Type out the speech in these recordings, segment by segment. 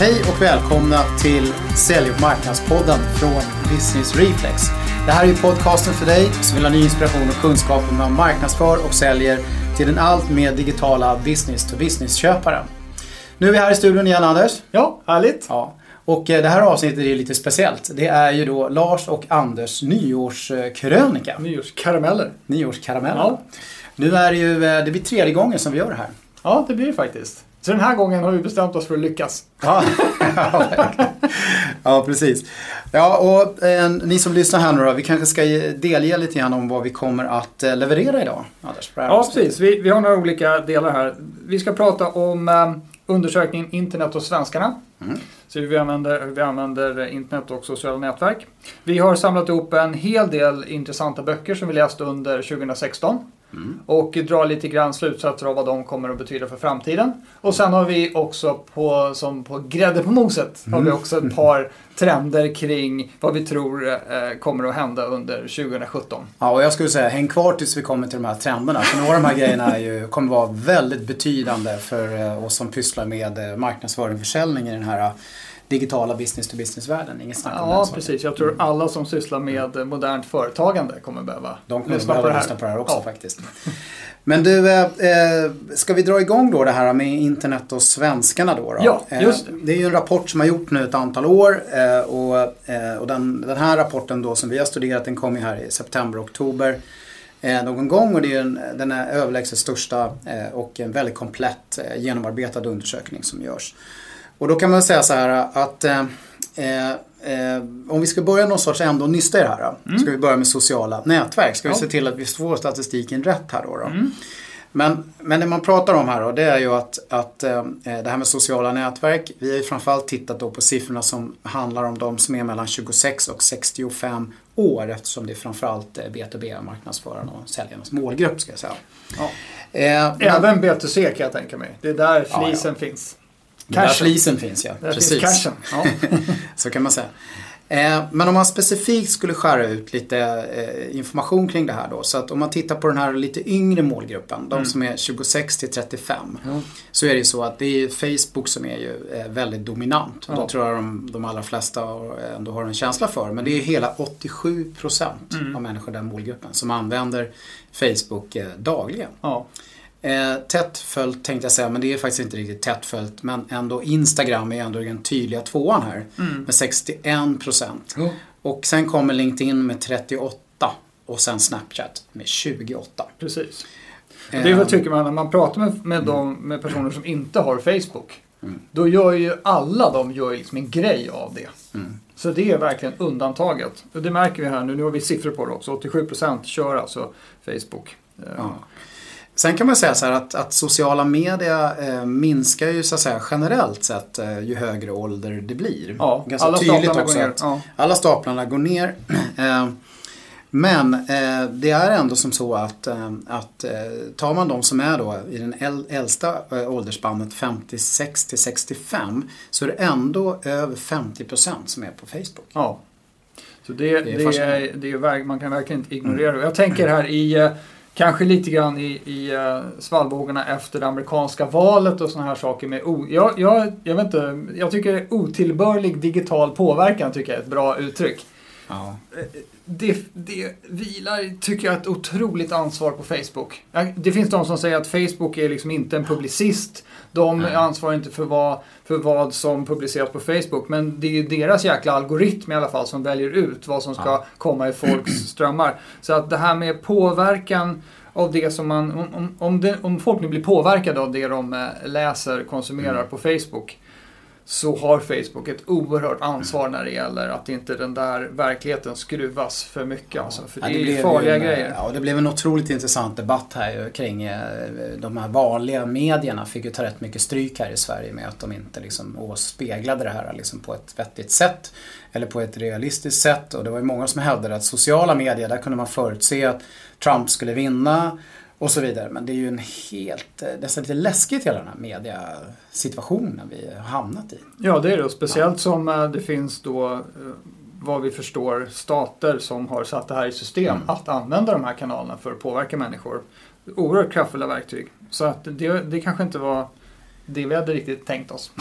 Hej och välkomna till Sälj och marknadspodden från Business Reflex. Det här är podcasten för dig som vill ha ny inspiration och kunskap om hur man marknadsför och säljer till den allt mer digitala business-to-business-köparen. Nu är vi här i studion igen Anders. Ja, härligt. Ja. Och eh, det här avsnittet är lite speciellt. Det är ju då Lars och Anders nyårskrönika. Nyårskarameller. Nyårskarameller. Ja. Nu är det ju, eh, det blir tredje gången som vi gör det här. Ja, det blir det faktiskt. Så den här gången har vi bestämt oss för att lyckas. Ja, ja precis. Ja, och eh, ni som lyssnar här nu då, vi kanske ska ge- delge lite grann om vad vi kommer att eh, leverera idag. Anders, Ja, precis. Vi, vi har några olika delar här. Vi ska prata om eh, undersökningen Internet och svenskarna. Mm. Så vi använder, vi använder internet och sociala nätverk. Vi har samlat ihop en hel del intressanta böcker som vi läste under 2016. Mm. Och drar lite grann slutsatser av vad de kommer att betyda för framtiden. Och sen har vi också på, som på grädde på moset, har vi Mm. också ett par trender kring vad vi tror eh, kommer att hända under 2017. Ja, och jag skulle säga häng kvar tills vi kommer till de här trenderna. För några av de här grejerna ju, kommer vara väldigt betydande för eh, oss som pysslar med eh, marknadsföring och försäljning i den här digitala business-to-business-världen. Inget snack om den Ja, saken. precis. Jag tror alla som sysslar med eh, modernt företagande kommer behöva De kommer lyssna på behöva här. lyssna på det här också Ja. faktiskt. Men du, eh, eh, ska vi dra igång då det här med internet och svenskarna då? då? Ja, Eh, just det. det är ju en rapport som har gjort nu ett antal år eh, och, eh, och den, den här rapporten då som vi har studerat den kom ju här i september, oktober eh, någon gång och det är en, den är överlägset största eh, och en väldigt komplett eh, genomarbetad undersökning som görs. Och då kan man säga så här att eh, eh, eh, om vi ska börja någon sorts ändå nysta i det här. Då, Ska vi börja med sociala nätverk. Ska vi Mm. Ja. se till att vi får statistiken rätt här då. då. Mm. Men, men det man pratar om här då, det är ju att, att eh, det här med sociala nätverk. Vi har ju framförallt tittat då på siffrorna som handlar om de som är mellan 26 och 65 år eftersom det är framförallt eh, B2B, marknadsföraren och säljarnas målgrupp ska jag säga. Ja. Eh, men- Även B2C kan jag tänka mig. Det är där Ja, flisen finns. Där Cashen. flisen finns ja. Där Precis. finns cashen. Ja. Så kan man säga. Eh, men om man specifikt skulle skära ut lite eh, information kring det här då. Så att om man tittar på den här lite yngre målgruppen, de som är 26 till 35. Ja. Så är det ju så att det är Facebook som är ju eh, väldigt dominant. Ja. Det tror jag de, de allra flesta ändå har en känsla för. Men det är hela 87% Mm. av människor i den målgruppen som använder Facebook dagligen. Ja. Eh, tätt följt tänkte jag säga, men det är faktiskt inte riktigt tätt följt. Men ändå Instagram är ändå den tydliga tvåan här Mm. med 61%. Och sen kommer LinkedIn med 38 och sen Snapchat med 28. Precis. Och Eh, det är vad tycker man när man pratar med, med, de, med personer som inte har Facebook. Mm. Då gör ju alla de gör liksom en grej av det. Mm. Så det är verkligen undantaget. Och det märker vi här nu. Nu har vi siffror på det också. 87% kör alltså Facebook. Eh, Ja. Sen kan man säga så här att, att sociala media eh, minskar ju så att säga generellt sett eh, ju högre ålder det blir. Ja, Ganska alla tydligt staplarna går också ner. Ja. alla staplarna går ner. Eh, Men det är ändå som så att, att tar man de som är då i den äl- äldsta åldersspannet 56 till 65 så är det ändå över 50% som är på Facebook. Ja. Så det, Det är det, är, det är, man kan verkligen inte ignorera det. Jag tänker här i, kanske lite grann i, i eh, svallvågorna efter det amerikanska valet och sådana här saker. Med o, jag, jag, jag vet inte, jag tycker otillbörlig digital påverkan tycker jag är ett bra uttryck. Ja. Det, det vilar, tycker jag, ett otroligt ansvar på Facebook. Det finns de som säger att Facebook är liksom inte en publicist. De ansvarar inte för vad, för vad som publiceras på Facebook. Men det är ju deras jäkla algoritm i alla fall som väljer ut vad som ska komma i folks strömmar. Så att det här med påverkan av det som man... Om, om, om, det, om folk nu blir påverkade av det de eh, läser, konsumerar Mm. på Facebook så har Facebook ett oerhört ansvar när det gäller att inte den där verkligheten skruvas för mycket. Alltså, för Ja, det, är blev farliga en, grejer. Ja, det blev en otroligt intressant debatt här kring eh, de här vanliga medierna fick ju ta rätt mycket stryk här i Sverige med att de inte liksom åspeglade det här liksom på ett vettigt sätt eller på ett realistiskt sätt och det var ju många som hävdade att sociala medier där kunde man förutse att Trump skulle vinna och så vidare. Men det är ju en helt, eh, nästan lite läskigt hela den här mediasituationen vi har hamnat i. Ja, det är det. Speciellt som eh, det finns då, eh, vad vi förstår, stater som har satt det här i system Mm. att använda de här kanalerna för att påverka människor. Oerhört kraftfulla verktyg. Så att det, det kanske inte var det vi hade riktigt tänkt oss.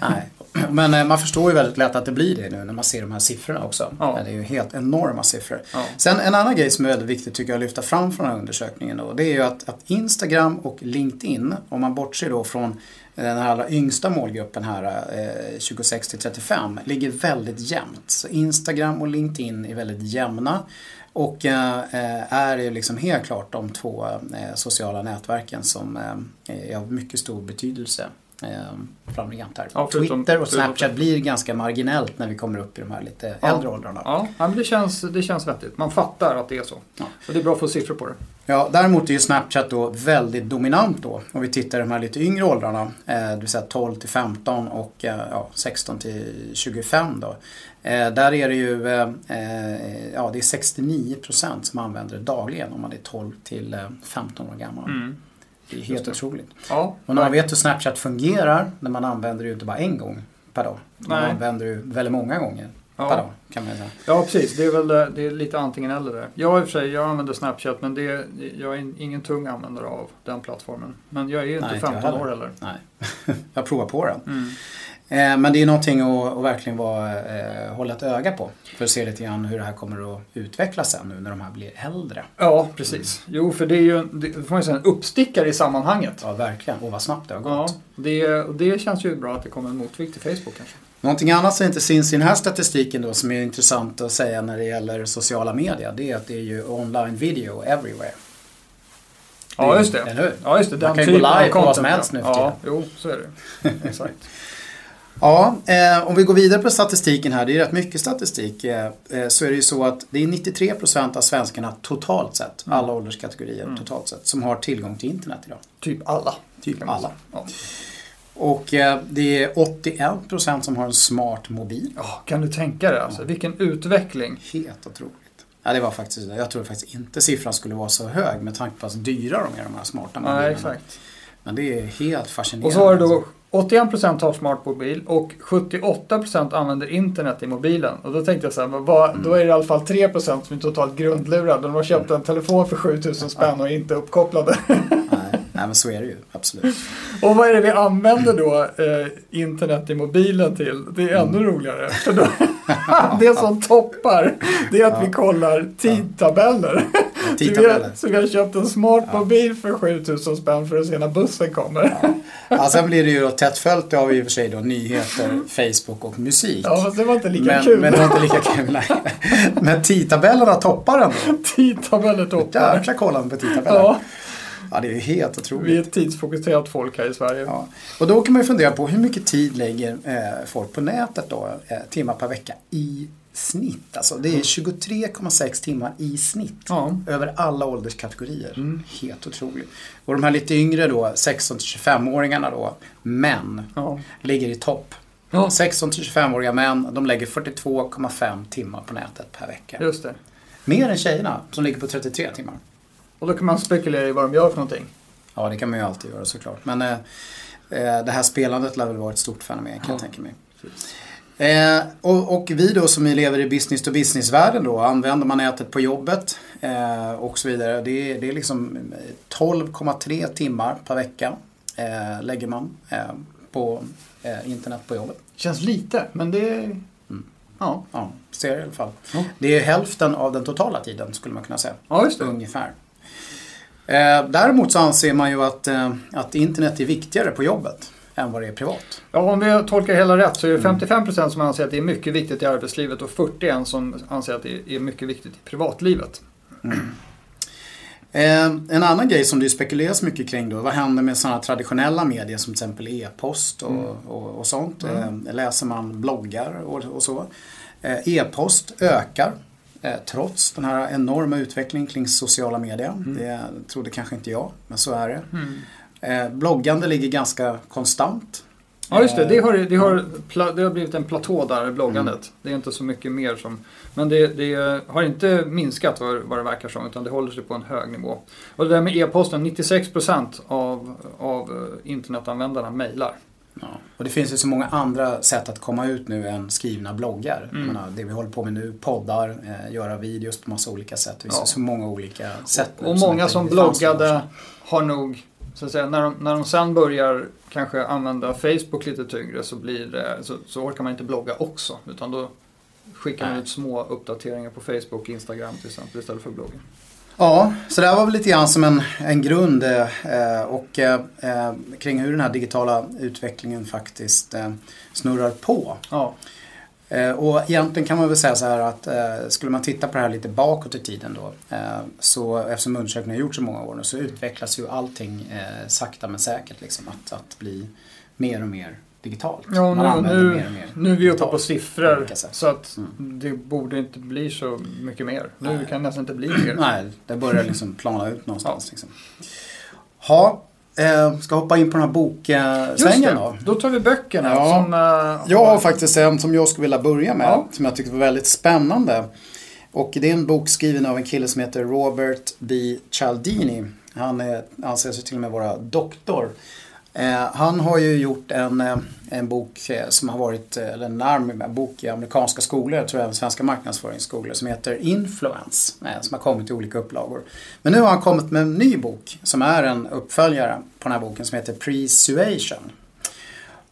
Nej. men eh, man förstår ju väldigt lätt att det blir det nu när man ser de här siffrorna också. Ja. Det är ju helt enorma siffror. Ja. Sen en annan grej som är väldigt viktigt tycker jag att lyfta fram från den här undersökningen då, det är ju att, att Instagram och LinkedIn, om man bortser då från den här allra yngsta målgruppen här, eh, 26 till 35, ligger väldigt jämnt. Så Instagram och LinkedIn är väldigt jämna. Och eh, är ju liksom helt klart de två eh, sociala nätverken som eh, är av mycket stor betydelse eh, framgent här. Ja, förutom- Twitter och förutom- Snapchat blir ganska marginellt när vi kommer upp i de här lite Ja. äldre åldrarna. Ja, ja, men det känns, det känns vettigt. Man fattar att det är så. Ja. Och det är bra att få siffror på det. Ja, däremot är ju Snapchat då väldigt dominant då. Om vi tittar i de här lite yngre åldrarna, eh, det vill säga 12 till 15 och eh, ja, 16 till 25 då. Eh, där är det ju eh, eh, ja, det är 69% som använder det dagligen om man är 12 till eh, 15 år gammal. Mm. Det är helt det. otroligt. Ja, Och när man vet hur Snapchat fungerar, när man använder det ju inte bara en gång per dag. Man Nej. använder det ju väldigt många gånger per ja. dag kan man säga. ja, precis. Det är väl eh, det är lite antingen eller där. Jag i och för sig, jag använder Snapchat men det, jag är ingen tung användare av den plattformen. Men jag är ju inte Nej, inte jag 15 år heller. heller. Nej, jag provar på den. Mm. Eh, Men det är någonting att, att verkligen vara, eh, hålla ett öga på. För att se lite grann hur det här kommer att utvecklas sen nu när de här blir äldre. Ja, precis. Jo, för det är ju det får man säga, en uppstickare i sammanhanget. Ja, verkligen. Och vad snabbt det har Ja, gått. det, och det känns ju bra att det kommer en motvikt till Facebook kanske. Någonting annat som inte syns i den här statistiken då som är intressant att säga när det gäller sociala medier. Det är att det är ju online video everywhere. Ja, just det. Eller hur? Ja, just det. Den Man kan ju gå live på vad som helst nu för Ja, jo, så är det. Exakt. Ja, eh, om vi går vidare på statistiken här, det är rätt mycket statistik, eh, eh, så är det ju så att det är 93% av svenskarna totalt sett, Mm. alla ålderskategorier totalt sett, som har tillgång till internet idag. Typ alla. Typ alla. Ja. Och eh, det är 81% som har en smart mobil. Ja, kan du tänka dig alltså? Vilken utveckling. Helt otroligt. Ja, det var faktiskt, jag tror faktiskt inte siffran skulle vara så hög med tanke på hur dyra de är de här smarta mobilerna. Nej, exakt. Men det är helt fascinerande. Och så har du då 81% har smart mobil och 78% använder internet i mobilen. Och då tänkte jag så här, vad, då är det i alla fall 3% som är totalt grundlurade. De har köpt en telefon för 7000 spänn och är inte uppkopplade. Nej, nej, men så är det ju. Absolut. Och vad är det vi använder då eh, internet i mobilen till? Det är ännu roligare. För då, det som toppar, det är att vi kollar tidtabeller. Har, så vi har köpt en smart mobil för 7000 spänn för att se när bussen kommer. Ja, sen blir det ju då tätt följt av i och för sig då nyheter, Facebook och musik. Ja, fast det var inte lika men, kul. men det var inte lika kul. Nej. Men tidtabellerna toppar ändå. Tidtabeller toppar. Jäkla kollande på tidtabeller. Ja, Ja, det är helt vi är otroligt. ett tidsfokuserat folk här i Sverige. Ja. Och då kan man ju fundera på hur mycket tid lägger eh, folk på nätet då, eh, timmar per vecka i snitt. Alltså det är 23,6 timmar i snitt. Ja. Över alla ålderskategorier. Mm. Helt otroligt. Och de här lite yngre då, 16-25-åringarna då, män, Ja. ligger i topp. Ja. 16-25-åriga män, de lägger 42,5 timmar på nätet per vecka. Just det. Mer än tjejerna som ligger på 33 timmar. Och då kan man spekulera i vad de gör för någonting. Ja, det kan man ju alltid göra såklart. Men eh, eh, det här spelandet lär väl vara ett stort fenomen kan Ja. jag tänka mig. Eh, och, och vi då som lever i business to business-världen då, använder man nätet på jobbet eh, och så vidare. Det är, det är liksom eh, 12,3 timmar per vecka eh, lägger man eh, på eh, internet på jobbet. Känns lite, men det är... Ja. Ja, ser i alla fall. Ja. Det är hälften av den totala tiden skulle man kunna säga. ja, just det. Ungefär. Eh, däremot så anser man ju att, att internet är viktigare på jobbet än vad det är privat. Ja, om vi tolkar hela rätt så är det 55% som anser att det är mycket viktigt i arbetslivet och 41% som anser att det är mycket viktigt i privatlivet. Eh, en annan grej som det spekuleras mycket kring då, vad händer med sådana traditionella medier som till exempel e-post och, Mm. och, och sånt. Mm. Eh, läser man bloggar och, och så. Eh, e-post ökar trots den här enorma utvecklingen kring sociala medier. Mm. Det trodde kanske inte jag, men så är det. Eh, bloggande ligger ganska konstant. Ja, just det. Det har, det, har, Mm. pla- det har blivit en platå där bloggandet. Det är inte så mycket mer som... Men det, det har inte minskat vad, vad det verkar som, utan det håller sig på en hög nivå. Och det där med e-posten, 96% av, av eh, internetanvändarna mejlar. Ja. Och det finns ju så många andra sätt att komma ut nu än skrivna bloggar. Mm. Menar, det vi håller på med nu, poddar, eh, göra videos på massa olika sätt. Det finns Ja. så många olika sätt Och som många som bloggade har nog så att säga, när, de, när de sen börjar kanske använda Facebook lite tyngre så, blir det, så, så orkar man inte blogga också. Utan då skickar man ut små uppdateringar på Facebook och Instagram till exempel istället för bloggen. Ja, så det här var väl lite grann som en, en grund eh, och eh, eh, kring hur den här digitala utvecklingen faktiskt eh, snurrar på. Ja, och egentligen kan man väl säga så här att eh, skulle man titta på det här lite bakåt i tiden då eh, så eftersom undersökningen har gjorts så många år nu så utvecklas ju allting eh, sakta men säkert liksom att, att bli mer och mer digitalt. ja man nu, nu, mer och mer. nu är vi uppe på på siffror sätt. så att Mm. det borde inte bli så mycket mer. Nu Nej. kan det nästan inte bli mer. Nej, det börjar liksom plana ut någonstans. Liksom. Ha, eh, ska hoppa in på den här boksvängen då. då tar vi böckerna. Ja. Som, eh, Jag har faktiskt en som jag skulle vilja börja med, Ja. som jag tyckte var väldigt spännande. Och det är en bok skriven av en kille som heter Robert B. Cialdini. Han är, anses ju till och med vara doktor. Eh, han har ju gjort en, eh, en bok eh, som har varit, eller en arm, en bok i amerikanska skolor, jag tror även svenska marknadsföringsskolor, som heter Influence. Som har kommit i olika upplagor. Men nu har han kommit med en ny bok som är en uppföljare på den här boken som heter Persuasion.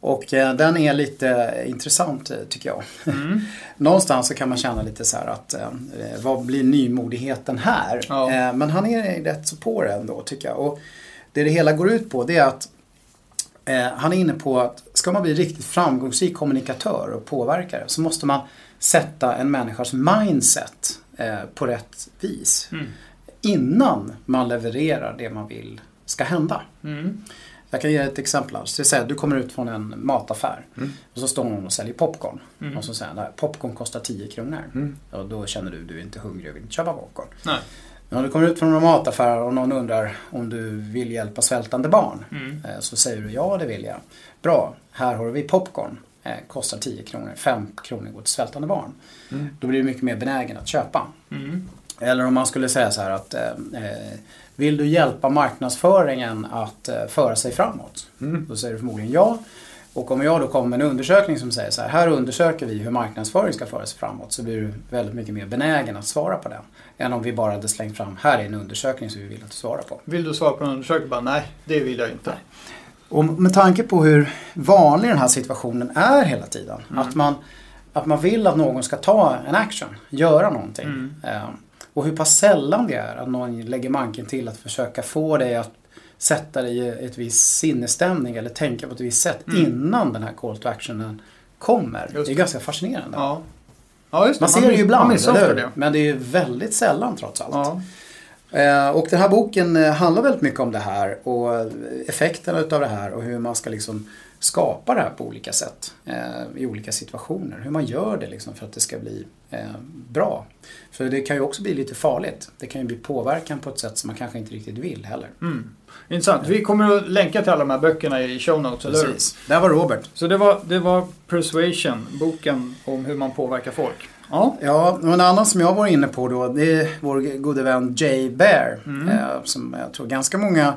Och den är lite intressant tycker jag. Mm. Någonstans så kan man känna lite så här att vad blir nymodigheten här? Ja. Men han är rätt så på det ändå tycker jag. Och det det hela går ut på det är att eh, han är inne på att ska man bli riktigt framgångsrik kommunikatör och påverkare så måste man sätta en människas mindset eh, på rätt vis. Mm. Innan man levererar det man vill ska hända. Mm. Jag kan ge ett exempel. Så det säger du kommer ut från en mataffär och så står någon och säljer popcorn. Mm. Och så säger han, popcorn kostar 10 kronor. Mm. Och då känner du, du är inte hungrig och vill inte köpa popcorn. Nej. Men om du kommer ut från en mataffär och någon undrar om du vill hjälpa svältande barn. Mm. eh, Så säger du, ja det vill jag. Bra, här har vi popcorn. Eh, kostar 10 kronor, 5 kronor går till svältande barn. Mm. Då blir du mycket mer benägen att köpa. Mm. Eller om man skulle säga så här att eh, eh, Vill du hjälpa marknadsföringen att eh, föra sig framåt? Mm. Då säger du förmodligen ja. Och om jag då kommer med en undersökning som säger så här, här undersöker vi hur marknadsföring ska föra sig framåt. Så blir du väldigt mycket mer benägen att svara på den. Än om vi bara hade slängt fram, här är en undersökning som vi vill att du svarar på. Vill du svara på en undersökning? Bara, nej, det vill jag inte. Och med tanke på hur vanlig den här situationen är hela tiden. Mm. Att, man, att man vill att någon ska ta en action, göra någonting. Mm. Eh, och hur pass sällan det är att någon lägger manken till att försöka få dig att sätta dig i ett visst sinnesstämning eller tänka på ett visst sätt Mm. innan den här call to actionen kommer. Just Det är det. ganska fascinerande. Ja. ja, det. Man ser det ju man ibland, eller det. Men det är ju väldigt sällan trots allt. Ja. Eh, Och den här boken eh, handlar väldigt mycket om det här och effekterna utav det här och hur man ska liksom skapa det här på olika sätt eh, i olika situationer. Hur man gör det liksom för att det ska bli eh, bra. För det kan ju också bli lite farligt. Det kan ju bli påverkan på ett sätt som man kanske inte riktigt vill heller. Mm. Intressant. Vi kommer att länka till alla de här böckerna i show notes, eller? Precis. Där var Robert. Så det var, det var Persuasion, boken om hur man påverkar folk. Ja. Ja, och en annan som jag var inne på då det är vår gode vän Jay Bear. Mm. Eh, som jag tror ganska många,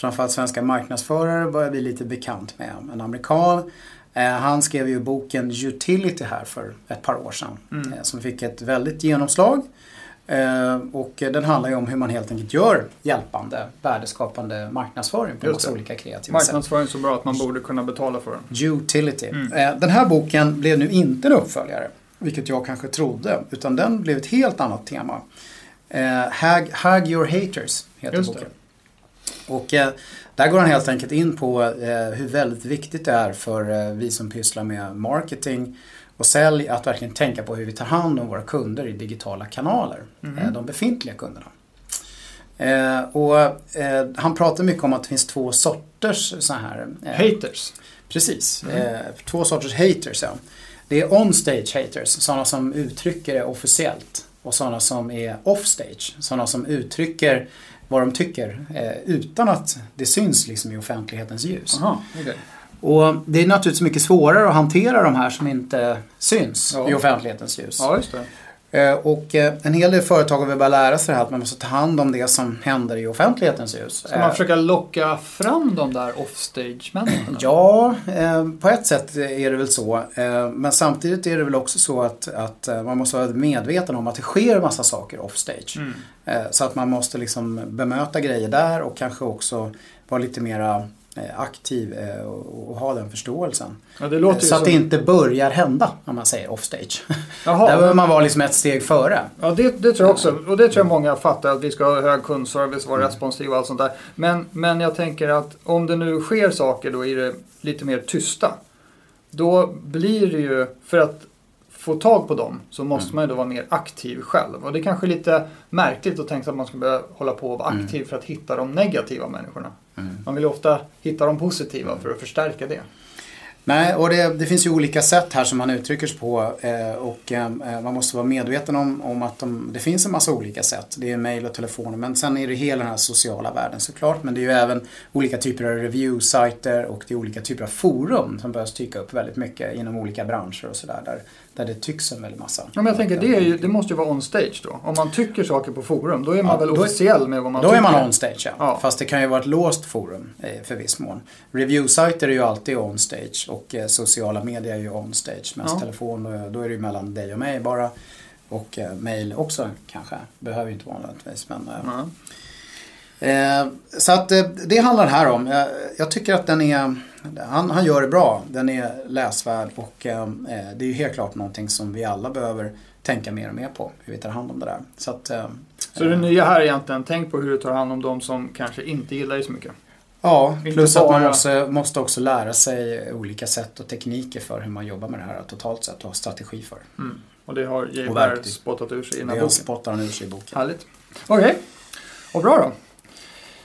framförallt svenska marknadsförare, börjar bli lite bekant med. En amerikan. Eh, han skrev ju boken Utility här för ett par år sedan. Mm. Eh, som fick ett väldigt genomslag. Eh, och den handlar ju om hur man helt enkelt gör hjälpande, värdeskapande marknadsföring på massa olika kreativa sätt. Marknadsföring så bra att man borde kunna betala för den. Utility. Mm. Den här boken blev nu inte en uppföljare, vilket jag kanske trodde, utan den blev ett helt annat tema. Hag, Hag your haters heter Just det. Och eh, där går han helt enkelt in på eh, hur väldigt viktigt det är för eh, vi som pysslar med marketing och sälj att verkligen tänka på hur vi tar hand om våra kunder i digitala kanaler. Eh, de befintliga kunderna. Eh, och eh, han pratar mycket om att det finns två sorters så här Haters. Precis. Mm. Två sorters haters. Ja. Det är on-stage haters, sådana som uttrycker det officiellt. Och sådana som är off-stage, sådana som uttrycker vad de tycker eh, utan att det syns liksom i offentlighetens ljus. Aha, okej. Och det är naturligtvis mycket svårare att hantera de här som inte syns Ja. i offentlighetens ljus. Ja, och eh, en hel del företag vill bara lära sig det här att man måste ta hand om det som händer i offentlighetens ljus. Ska man försöka locka fram de där offstage-människorna? Ja, på ett sätt är det väl så. Men samtidigt är det väl också så att, att man måste vara medveten om att det sker massa saker offstage. Mm. Så att man måste liksom bemöta grejer där och kanske också vara lite mera Eh, aktiv eh, och ha den förståelsen. Ja, så att det inte börjar hända, om man säger offstage. Jaha, Där behöver man vara liksom ett steg före. Ja, det, det, tror jag också. Och det tror jag många fattar, att vi ska ha hög kundservice, vara mm. responsiva och allt sånt där. Men, men jag tänker att om det nu sker saker då i det lite mer tysta. Då blir det ju, för att få tag på dem så måste mm. man ju då vara mer aktiv själv. Och det är kanske är lite märkligt att tänka att man ska börja hålla på och vara mm. aktiv mm. för att hitta de negativa människorna. Mm. Man vill ju ofta hitta de positiva för att förstärka det. Nej, och det, det, finns ju olika sätt här som man uttrycker sig på eh, och eh, man måste vara medveten om, om att de, det finns en massa olika sätt. Det är mail och telefoner men sen är det hela den här sociala världen såklart. Men det är ju även olika typer av review-sajter och det är olika typer av forum som börjar dyka upp väldigt mycket inom olika branscher och sådär. Där, där det tycks en väldig massa. Ja, men jag tänker det, ju, det måste ju vara on stage då. Om man tycker saker på forum, då är man ja, väl officiell med vad man då tycker? Då är man on stage, ja. ja. Fast det kan ju vara ett låst forum eh, för viss mån. Review-sajter är ju alltid on stage och eh, sociala medier är ju on stage. Medan ja. telefon, då, då är det ju mellan dig och mig bara. Och eh, mail också kanske. Behöver ju inte vanligtvis men... Eh, Eh, så att eh, det handlar här om. Jag tycker att den är, han, han, gör det bra. Den är läsvärd och eh, det är ju helt klart någonting som vi alla behöver tänka mer och mer på. Hur vi tar hand om det där. Så, att, så det nya här är egentligen, tänk på hur du tar hand om de som kanske inte gillar dig så mycket. Ja, plus att man måste, måste också lära sig olika sätt och tekniker för hur man jobbar med det här totalt sett och ha strategi för. Mm. Och det har J. spottat ur sig i den här boken. Det spottar han ur sig i boken. Härligt. Okej, okay. och bra då.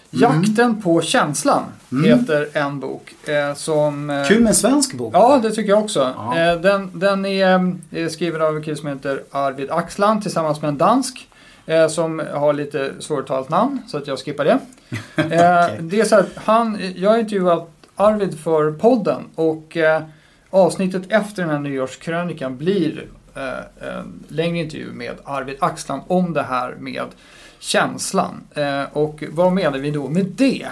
Jakten på känslan mm. heter en bok. Eh, som, eh, Kul med en svensk bok. Ja, det tycker jag också. Eh, den, den är, är skriven av en kille som heter Arvid Axland tillsammans med en dansk. Eh, som har lite svåruttalat namn, så att jag skippar det. Eh, okay. det är så här, han, jag har intervjuat Arvid för podden och eh, avsnittet efter den här nyårskrönikan blir en längre intervju med Arvid Axland om det här med känslan. Eh, och vad menar vi då med det?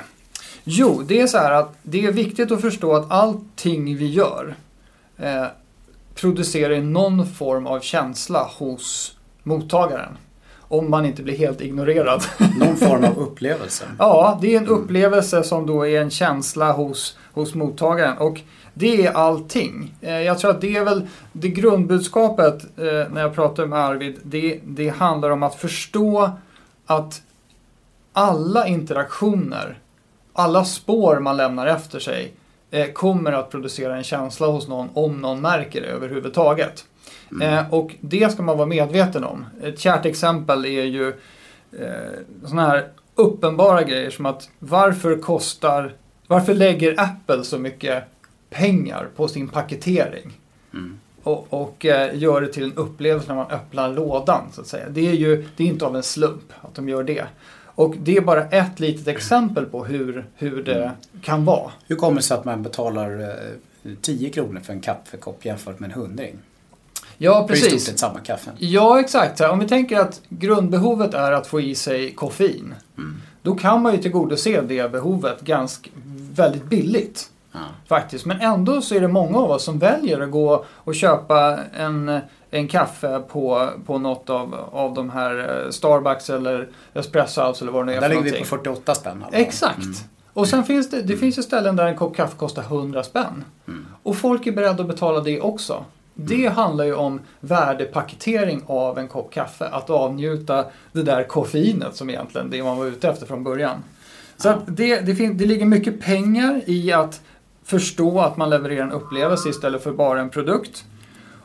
Jo, det är så här att det är viktigt att förstå att allting vi gör eh, producerar någon form av känsla hos mottagaren. Om man inte blir helt ignorerad. Någon form av upplevelse? ja, det är en upplevelse som då är en känsla hos, hos mottagaren. Och det är allting. Eh, jag tror att det är väl det grundbudskapet eh, när jag pratar med Arvid. Det, det handlar om att förstå att alla interaktioner, alla spår man lämnar efter sig eh, kommer att producera en känsla hos någon om någon märker det överhuvudtaget. Mm. Eh, och det ska man vara medveten om. Ett kärt exempel är ju eh, sådana här uppenbara grejer som att varför kostar, varför lägger Apple så mycket pengar på sin paketering? Mm och, och eh, gör det till en upplevelse när man öppnar lådan. så att säga. Det är ju det är inte av en slump att de gör det. Och det är bara ett litet exempel på hur, hur det kan vara. Hur kommer det sig att man betalar eh, 10 kronor för en kaffekopp jämfört med en hundring? Ja, precis. För i stort sett samma kaffe. Ja, exakt. Om vi tänker att grundbehovet är att få i sig koffein. Mm. Då kan man ju tillgodose det behovet ganska, väldigt billigt. Ja. Faktiskt. Men ändå så är det många av oss som väljer att gå och köpa en, en kaffe på, på något av, av de här eh, Starbucks eller Espresso House eller vad det nu är Där ligger vi på 48 spänn. Alltså. Exakt. Mm. Och sen finns det, det finns ju ställen där en kopp kaffe kostar 100 spänn. Mm. Och folk är beredda att betala det också. Det mm. handlar ju om värdepaketering av en kopp kaffe. Att avnjuta det där koffeinet som egentligen det man var ute efter från början. Så det, det, det ligger mycket pengar i att förstå att man levererar en upplevelse istället för bara en produkt.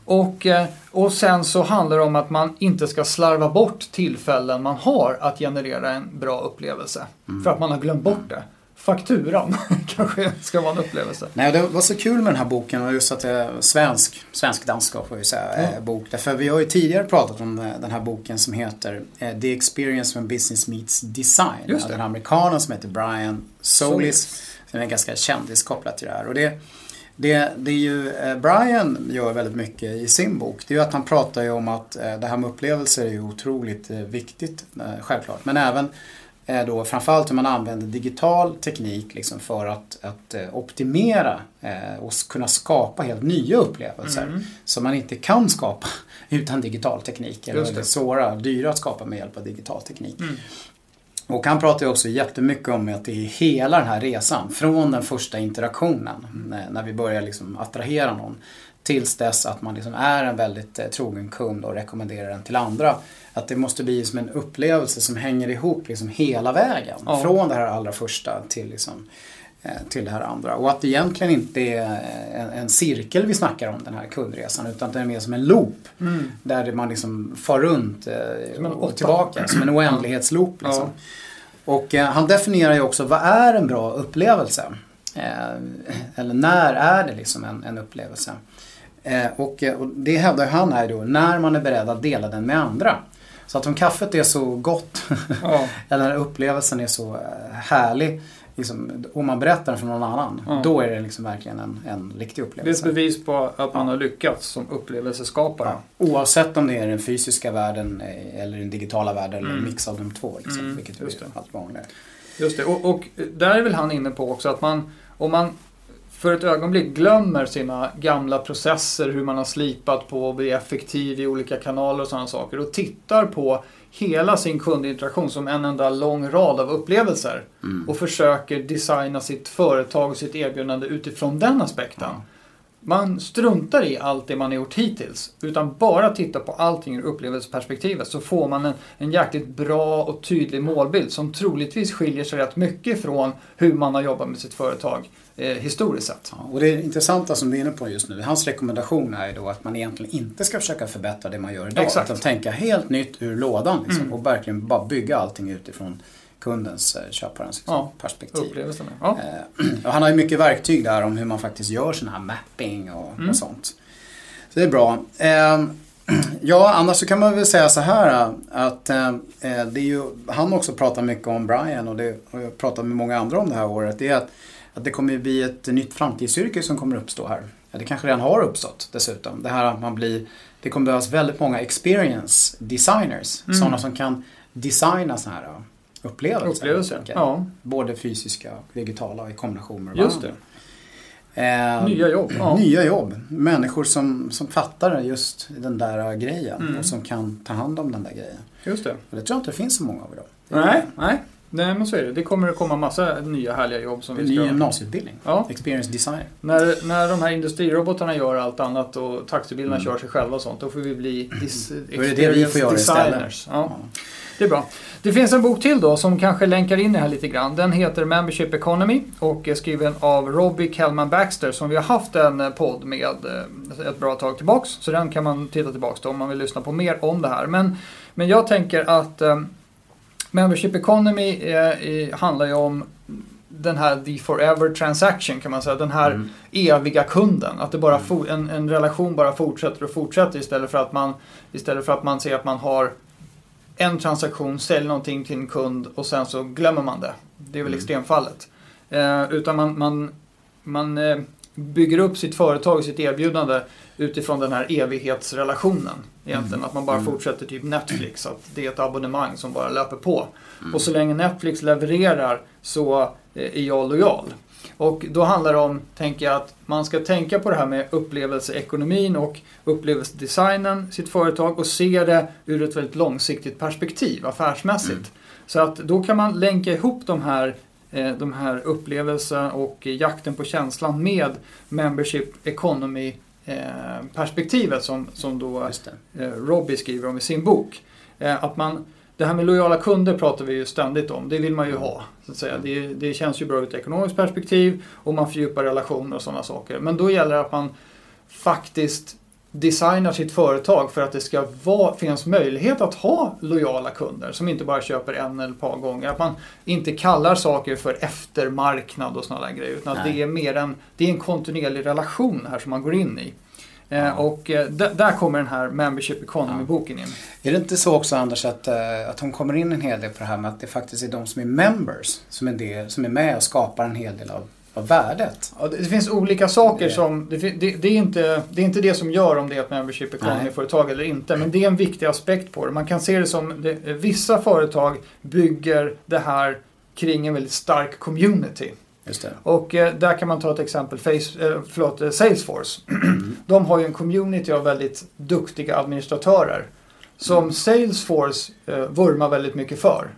Och, eh, och sen så handlar det om att man inte ska slarva bort tillfällen man har att generera en bra upplevelse. Mm. För att man har glömt bort det. Fakturan kanske ska vara en upplevelse. Nej, det var så kul med den här boken och just att det är svensk, svensk-danska får vi säga, mm. bok. Därför vi har ju tidigare pratat om eh, den här boken som heter The Experience when Business Meets Design. Just det. Den amerikanen som heter Brian Solis. Solis som är ganska kändiskopplat till det här. Och det, Det, det är ju, eh, Brian gör väldigt mycket i sin bok. Det är ju att han pratar ju om att eh, det här med upplevelser är ju otroligt eh, viktigt, självklart. Men även då framförallt hur man använder digital teknik liksom för att, att optimera och kunna skapa helt nya upplevelser mm. som man inte kan skapa utan digital teknik. Eller det. svåra, dyra att skapa med hjälp av digital teknik. Mm. Och han pratar ju också jättemycket om att det är hela den här resan, från den första interaktionen, när vi börjar liksom attrahera någon, tills dess att man liksom är en väldigt eh, trogen kund och rekommenderar den till andra. Att det måste bli som en upplevelse som hänger ihop liksom hela vägen. Ja. Från det här allra första till, liksom, till det här andra. Och att det egentligen inte är en, en cirkel vi snackar om den här kundresan utan det är mer som en loop. Mm. Där man liksom far runt eh, och tillbaka, som en oändlighetsloop. Liksom. Ja. Och eh, han definierar ju också vad är en bra upplevelse? Eh, eller när är det liksom en, en upplevelse? Eh, och, och, det hävdar han här då, när man är beredd att dela den med andra. Så att om kaffet är så gott, ja. eller upplevelsen är så eh, härlig, liksom, om man berättar den för någon annan, ja. då är det liksom verkligen en, en riktig upplevelse. Det är ett bevis på att man har lyckats som upplevelseskapare. Ja. Oavsett om det är den fysiska världen eh, eller den digitala världen mm. eller en mix av de två. Liksom, mm. Vilket Just är allt vanligare. Just det, och, och där är väl han inne på också att man, om man för ett ögonblick glömmer sina gamla processer, hur man har slipat på att bli effektiv i olika kanaler och sådana saker och tittar på hela sin kundinteraktion som en enda lång rad av upplevelser mm. och försöker designa sitt företag och sitt erbjudande utifrån den aspekten. Ja. Man struntar i allt det man har gjort hittills utan bara tittar på allting ur upplevelseperspektivet så får man en, en jäkligt bra och tydlig målbild som troligtvis skiljer sig rätt mycket från hur man har jobbat med sitt företag eh, historiskt sett. Ja, och det intressanta som du är inne på just nu, hans rekommendation är ju då att man egentligen inte ska försöka förbättra det man gör idag. Exakt. Utan tänka helt nytt ur lådan liksom, mm. och verkligen bara bygga allting utifrån kundens, eh, köparens liksom, ja, perspektiv. Ja. Eh, han har ju mycket verktyg där om hur man faktiskt gör sån här mapping och, mm. och sånt. Så det är bra. Eh, ja, annars så kan man väl säga så här att eh, det är ju, han också pratar mycket om Brian och det har jag pratat med många andra om det här året. Det är att att det kommer bli ett nytt framtidsyrke som kommer uppstå här. Ja, det kanske redan har uppstått dessutom. Det här att man blir, det kommer behövas väldigt många experience designers. Mm. Sådana som kan designa sådana här upplevelser. upplevelser ja. Både fysiska och digitala i kombination med Just det. Eh, nya jobb. Ja. Nya jobb. Människor som, som fattar just den där grejen mm. och som kan ta hand om den där grejen. Just det. Och det tror jag inte det finns så många av idag. Nej, nej. Nej men så är det. Det kommer att komma massa nya härliga jobb som vi ska... Ny gymnasieutbildning. Ja. Experience design. När, när de här industrirobotarna gör allt annat och taxibilarna mm. kör sig själva och sånt, då får vi bli dis, då är det det vi får göra designers. Ja. ja. Det är bra. Det finns en bok till då som kanske länkar in det här lite grann. Den heter Membership Economy och är skriven av Robbie Kellman Baxter som vi har haft en podd med eh, ett bra tag tillbaks. Så den kan man titta tillbaks då om man vill lyssna på mer om det här. Men, men jag tänker att um, Membership Economy är, handlar ju om den här the forever transaction kan man säga, den här mm. eviga kunden. Att det bara mm. en, en relation bara fortsätter och fortsätter istället för att man istället för att man ser att man har en transaktion, säljer någonting till en kund och sen så glömmer man det. Det är väl mm. extremfallet. Eh, utan man, man, man eh, bygger upp sitt företag och sitt erbjudande utifrån den här evighetsrelationen. Egentligen. Mm. Att man bara mm. fortsätter typ Netflix, att det är ett abonnemang som bara löper på. Mm. Och så länge Netflix levererar så eh, är jag lojal. Och då handlar det om, tänker jag, att man ska tänka på det här med upplevelseekonomin och upplevelsedesignen, sitt företag och se det ur ett väldigt långsiktigt perspektiv, affärsmässigt. Mm. Så att då kan man länka ihop de här eh, de här upplevelsen och jakten på känslan med Membership Economy Eh, perspektivet som, som då eh, Robbie skriver om i sin bok. Att man, det här med lojala kunder pratar vi ju ständigt om, det vill man ju ha. Så att säga. Det, det känns ju bra ur ett ekonomiskt perspektiv och man fördjupar relationer och sådana saker. Men då gäller det att man faktiskt designar sitt företag för att det ska vara, finnas möjlighet att ha lojala kunder som inte bara köper en eller ett par gånger. Att man inte kallar saker för eftermarknad och sådana där grejer. Utan att det är mer en, det är en kontinuerlig relation här som man går in i. Eh, ja. Och eh, där kommer den här Membership Economy-boken in. Är det inte så också Anders att, eh, att hon kommer in en hel del på det här med att det faktiskt är de som är members som är, det, som är med och skapar en hel del av av värdet? Ja, det, det finns olika saker Det- som... Det, det, det, är inte, det är inte det som gör om det är ett membership economy-företag eller inte. Men det är en viktig aspekt på det. Man kan se det som... Vissa företag bygger det här kring en väldigt stark community. Och eh, där kan man ta ett exempel, Face, eh, förlåt, eh, Salesforce. De har ju en community av väldigt duktiga administratörer. Som Salesforce eh, vurmar väldigt mycket för.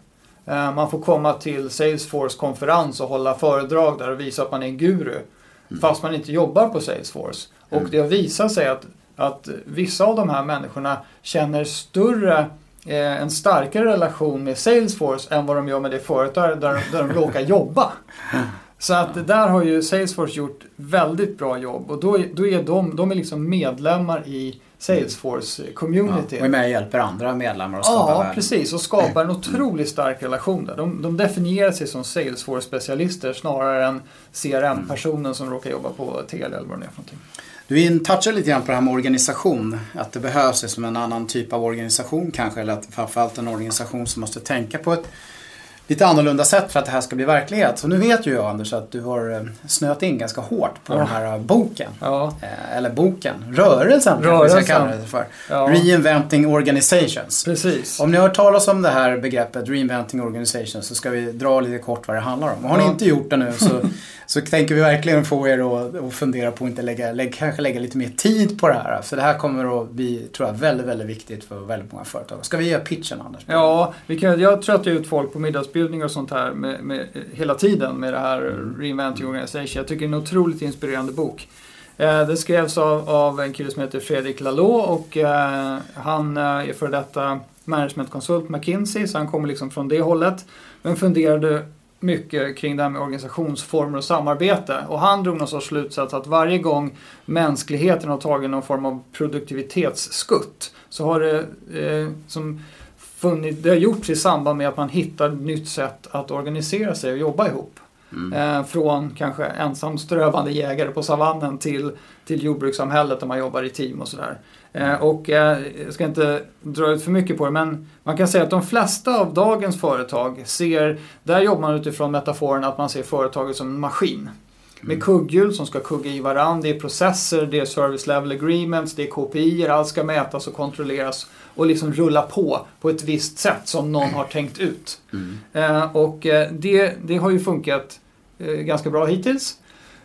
Eh, man får komma till Salesforce konferens och hålla föredrag där och visa att man är en guru. Fast man inte jobbar på Salesforce. Och Mm. det har visat sig att, att vissa av de här människorna känner större eh, en starkare relation med Salesforce än vad de gör med det företag där, där de råkar jobba. Så att där har ju Salesforce gjort väldigt bra jobb och då, då är de, de är liksom medlemmar i Ja, Salesforce-community. och är med och hjälper andra medlemmar att skapa Ja, värde. precis. Och skapar en otroligt stark relation där. De, de definierar sig som Salesforce-specialister snarare än CRM-personen som råkar jobba på Telia eller vad det är för någonting. Du touchar lite grann på det här med organisation. Att det behövs liksom en annan typ av organisation kanske. Eller att framförallt en organisation som måste tänka på ett lite annorlunda sätt för att det här ska bli verklighet. Så nu vet ju jag Anders att du har eh, snöat in ganska hårt på Ja. den här eh, boken. Ja, Eh, Eller boken, rörelsen kanske vi Rörelsen. ska kalla det för. ja Reinventing Organizations. precis. Om ni har hört talas om det här begreppet Reinventing Organizations så ska vi dra lite kort vad det handlar om. Har ni inte gjort det nu så, så tänker vi verkligen få er att, att fundera på att inte lägga, lägga, kanske lägga lite mer tid på det här. För det här kommer att bli, tror jag, väldigt, väldigt viktigt för väldigt många företag. Ska vi göra pitchen Anders? Ja, vi kan, jag tröttar ut folk på middagsbjudningar och sånt här med, med, hela tiden med det här Reinventing Organization. Jag tycker det är en otroligt inspirerande bok. Eh, det skrevs av, av en kille som heter Fredrik Laloux och eh, han eh, är för detta managementkonsult McKinsey så han kommer liksom från det hållet. Men funderade mycket kring det här med organisationsformer och samarbete. Och han drog någon sorts slutsats att varje gång mänskligheten har tagit någon form av produktivitetsskutt så har det eh, som funnit, det har gjorts i samband med att man hittar ett nytt sätt att organisera sig och jobba ihop. Mm. Eh, från kanske ensamströvande jägare på savannen till, till jordbrukssamhället där man jobbar i team och sådär. Eh, och eh, jag ska inte dra ut för mycket på det men man kan säga att de flesta av dagens företag ser, där jobbar man utifrån metaforen att man ser företaget som en maskin. Med kugghjul som ska kugga i varandra, det är processer, det är service level agreements, det är KPI, allt ska mätas och kontrolleras och liksom rulla på på ett visst sätt som någon har tänkt ut. Mm. Eh, och eh, det, det har ju funkat eh, ganska bra hittills.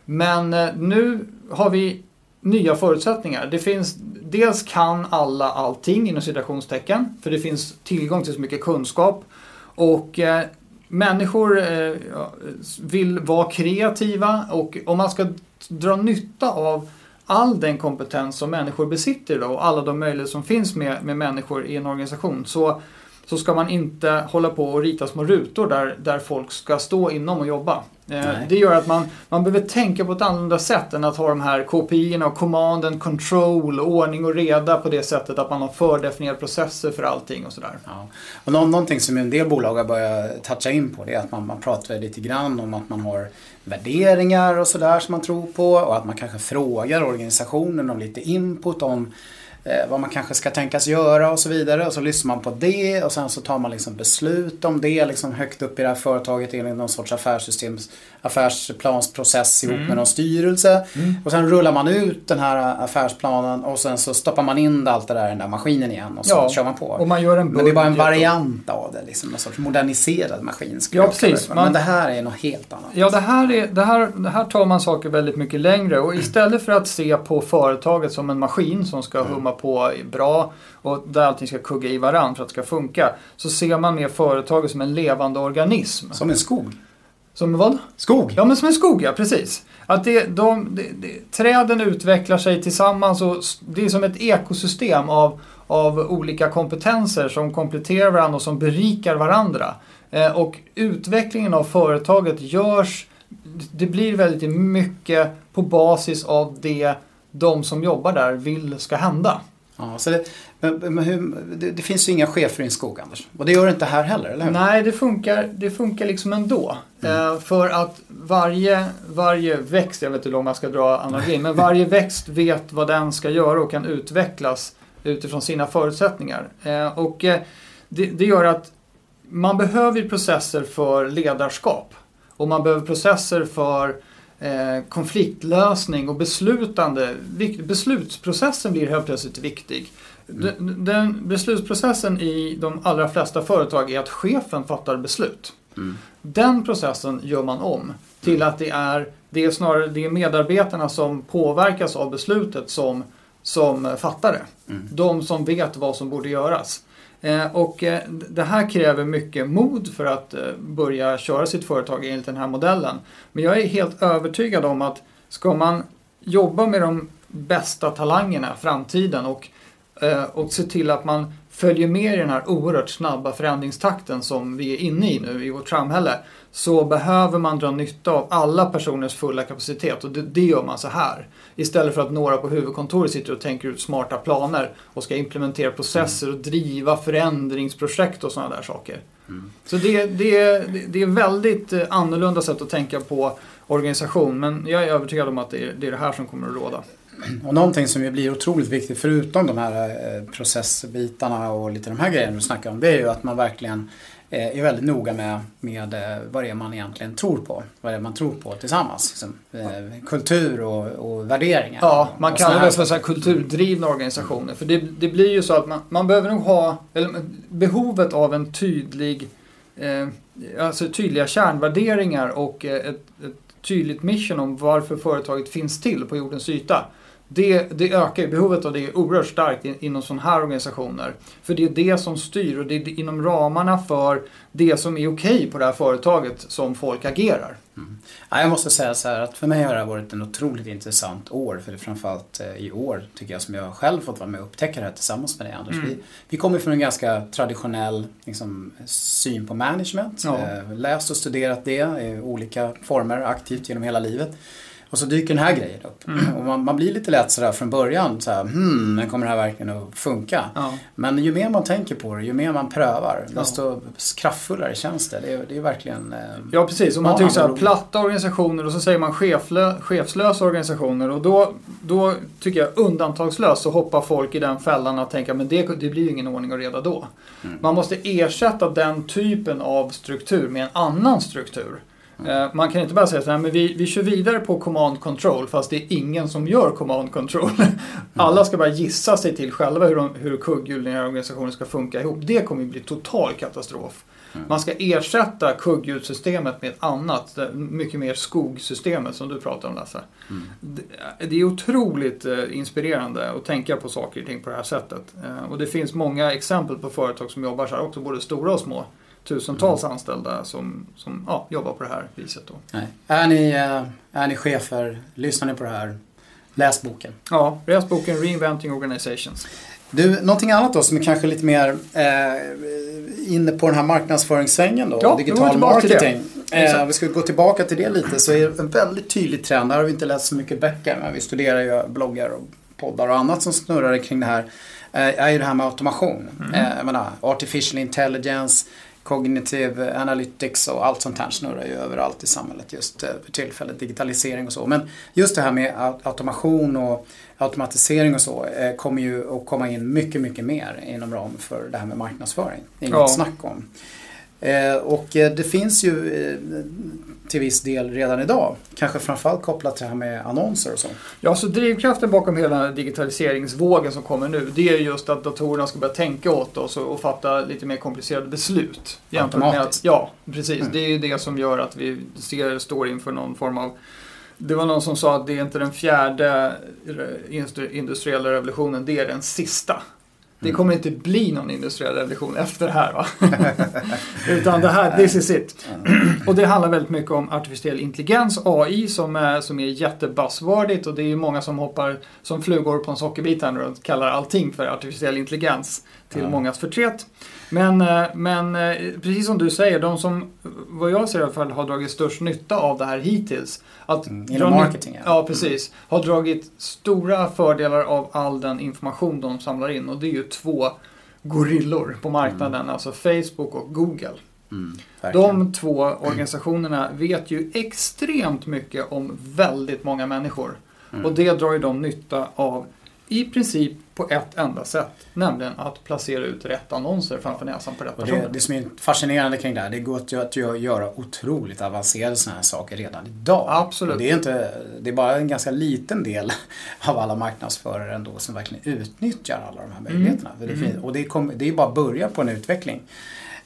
Men eh, nu har vi nya förutsättningar. Det finns, dels kan alla allting inom citationstecken, för det finns tillgång till så mycket kunskap. Och eh, människor eh, vill vara kreativa och om man ska dra nytta av all den kompetens som människor besitter idag och alla de möjligheter som finns med, med människor i en organisation så, så ska man inte hålla på och rita små rutor där, där folk ska stå inom och jobba. Eh, det gör att man, man behöver tänka på ett annorlunda sätt än att ha de här KPI och command and control, ordning och reda på det sättet att man har fördefinierade processer för allting och sådär. Ja. Och nå- någonting som en del bolag har börjat toucha in på det är att man, man pratar lite grann om att man har värderingar och sådär som man tror på och att man kanske frågar organisationen om lite input om Eh, vad man kanske ska tänkas göra och så vidare. Och så lyssnar man på det och sen så tar man liksom beslut om det liksom högt upp i det här företaget enligt någon sorts affärssystems affärsplansprocess ihop Mm. med någon styrelse Mm. och sen rullar man ut den här affärsplanen och sen så stoppar man in allt det där i den där maskinen igen och så Ja, kör man på. Och man gör en Men det är bara en variant av det, liksom en sorts moderniserad maskin. Ja, precis. Man- Men det här är något helt annat. Ja, det här, är, det, här, det här tar man saker väldigt mycket längre och istället för att se på företaget som en maskin som ska humma på bra och där allting ska kugga i varandra för att det ska funka så ser man mer företaget som en levande organism. Som en skog. Som vad? Skog! Ja, men som en skog, ja precis. Att det, de, det, det, träden utvecklar sig tillsammans och det är som ett ekosystem av, av olika kompetenser som kompletterar varandra och som berikar varandra. Eh, och utvecklingen av företaget görs, det blir väldigt mycket på basis av det de som jobbar där vill ska hända. Ja, så det, men, hur, det, det finns ju inga chefer i en skog, Anders. Och det gör det inte här heller, eller hur? Nej, det funkar, det funkar liksom ändå. Eh, för att varje, varje växt, jag vet inte hur långt man ska dra analogin, men varje växt vet vad den ska göra och kan utvecklas utifrån sina förutsättningar. Eh, och eh, det, det gör att man behöver processer för ledarskap. Och man behöver processer för eh, konfliktlösning och beslutande. Beslutsprocessen blir helt plötsligt viktig. Den, den beslutsprocessen i de allra flesta företag är att chefen fattar beslut. Mm. Den processen gör man om till att det är, det är snarare det är medarbetarna som påverkas av beslutet som, som det. Mm. De som vet vad som borde göras. Eh, och eh, det här kräver mycket mod för att eh, börja köra sitt företag enligt den här modellen. Men jag är helt övertygad om att ska man jobba med de bästa talangerna, framtiden och, och se till att man följer med i den här oerhört snabba förändringstakten som vi är inne i nu i vårt samhälle så behöver man dra nytta av alla personers fulla kapacitet och det, det gör man så här. Istället för att några på huvudkontoret sitter och tänker ut smarta planer och ska implementera processer och driva förändringsprojekt och sådana där saker. Mm. Så det, det, det är väldigt eh, annorlunda sätt att tänka på organisation men jag är övertygad om att det är det, är det här som kommer att råda. Och någonting som ju blir otroligt viktigt förutom de här eh, processbitarna och lite de här grejerna du snackar om det är ju att man verkligen eh, är väldigt noga med, med eh, vad det är man egentligen tror på. Vad det är man tror på tillsammans. Liksom. Kultur och, och värderingar. Ja, man kallar det för så kulturdrivna organisationer. För det, det blir ju så att man, man behöver nog ha eller, behovet av en tydlig, eh, alltså tydliga kärnvärderingar och ett, ett tydligt mission om varför företaget finns till på jordens yta. Det, det ökar ju, behovet av det är oerhört starkt in, inom sådana här organisationer. För det är det som styr och det är inom ramarna för det som är okej på det här företaget som folk agerar. Ja, jag måste säga så här att för mig har det här varit en otroligt intressant år. För det är framförallt eh, i år tycker jag som jag själv fått vara med och upptäcka det här tillsammans med dig Anders. Mm. Vi, vi kommer från en ganska traditionell liksom, syn på management. Ja. Eh, läst och studerat det i olika former aktivt genom hela livet. Och så dyker den här grejen upp. Mm. Och man, man blir lite lätt sådär från början så här, hmm, men kommer det här verkligen att funka? Ja. Men ju mer man tänker på det, ju mer man prövar, Ja. desto kraftfullare känns det. Det är, det är verkligen... Eh, Ja precis, om man tycker så här, men- platta organisationer och så säger man cheflö, chefslösa organisationer och då, då tycker jag undantagslöst så hoppar folk i den fällan att tänka men det, det blir ju ingen ordning och reda då. Mm. Man måste ersätta den typen av struktur med en annan struktur. Mm. Man kan inte bara säga så här, men vi, vi kör vidare på command control fast det är ingen som gör command control. Alla ska bara gissa sig till själva hur, de, hur kugghjulen i organisationen ska funka ihop. Det kommer ju bli total katastrof. Mm. Man ska ersätta kugghjulssystemet med ett annat, mycket mer skogsystemet som du pratar om Lasse. Mm. Det- Det är otroligt eh, inspirerande att tänka på saker och ting på det här sättet. Eh, Och det finns många exempel på företag som jobbar så här också, både stora och små. Tusentals Mm. anställda som, som ja, jobbar på det här viset. Då. Nej. Är, ni, eh, är ni chefer, lyssnar ni på det här, läs boken. Ja, läs boken Reinventing Organizations. Du, någonting annat då som är kanske lite mer eh, inne på den här marknadsföringssvängen då, Ja, digital marketing. Eh, vi ska gå tillbaka till det lite så är det en väldigt tydlig trend, där har vi inte läst så mycket böcker men vi studerar ju bloggar och poddar och annat som snurrar kring det här, eh, är ju det här med automation. Mm. Eh, menar, artificial intelligence, cognitive analytics och allt sånt här snurrar ju överallt i samhället just eh, för tillfället, digitalisering och så. Men just det här med au- automation och automatisering och så eh, kommer ju att komma in mycket, mycket mer inom ramen för det här med marknadsföring. Inget Ja. snack om. Eh, och det finns ju till viss del redan idag, kanske framförallt kopplat till det här med annonser och så. Ja, så drivkraften bakom hela digitaliseringsvågen som kommer nu, det är just att datorerna ska börja tänka åt oss och, och fatta lite mer komplicerade beslut. Med att, Automatiskt. ja, precis. Mm. Det är ju det som gör att vi ser, står inför någon form av det var någon som sa att det är inte den fjärde industriella revolutionen, det är den sista. Det Mm. kommer inte bli någon industriell revolution efter det här va? Utan det här, this is it. Och det handlar väldigt mycket om artificiell intelligens, AI, som är, som är jättebuzzwordigt och det är ju många som hoppar som flugor på en sockerbit här nu och kallar allting för artificiell intelligens till mångas förtret. Men, eh, men eh, precis som du säger, de som, vad jag ser i alla fall, har dragit störst nytta av det här hittills. Att Mm, inom marketing, ja. Ja, precis. Har dragit stora fördelar av all den information de samlar in och det är ju två gorillor på marknaden, alltså Facebook och Google. Mm. De två organisationerna vet ju extremt mycket om väldigt många människor. Mm. Och det drar ju de nytta av i princip på ett enda sätt. Nämligen att placera ut rätt annonser framför näsan på rätt personer. det, det som är fascinerande kring det här, det går att, att gö- göra otroligt avancerade sådana här saker redan idag. Absolut. Det, är inte, det är bara en ganska liten del av alla marknadsförare ändå som verkligen utnyttjar alla de här möjligheterna. För det Mm. fin- och det, kom, det är bara början på en utveckling.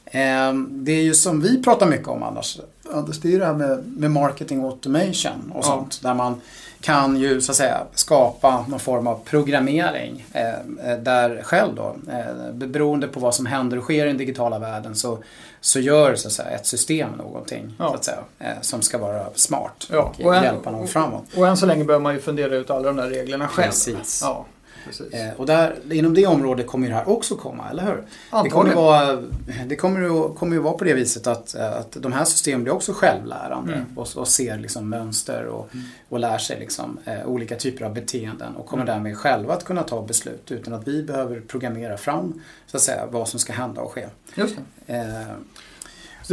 Ehm, Det är ju som vi pratar mycket om annars, Anders, det är ju det här med, med marketing automation och Ja. sånt. Där man kan ju så att säga skapa någon form av programmering eh, eh, där själv då, eh, beroende på vad som händer och sker i den digitala världen så, så gör så att säga, ett system någonting Ja. så att säga, eh, som ska vara smart Ja, och, och hjälpa någon framåt. Och än så länge behöver man ju fundera ut alla de där reglerna själv. Precis. Ja, precis. Eh, Och där, inom det området kommer ju det här också komma, eller hur? Det kommer, Antagligen. vara, det kommer, ju, kommer ju vara på det viset att, eh, att de här systemen blir också självlärande Mm. och, och ser liksom mönster och, och lär sig liksom, eh, olika typer av beteenden och kommer Mm. därmed själva att kunna ta beslut utan att vi behöver programmera fram så att säga, vad som ska hända och ske. Just det. Eh,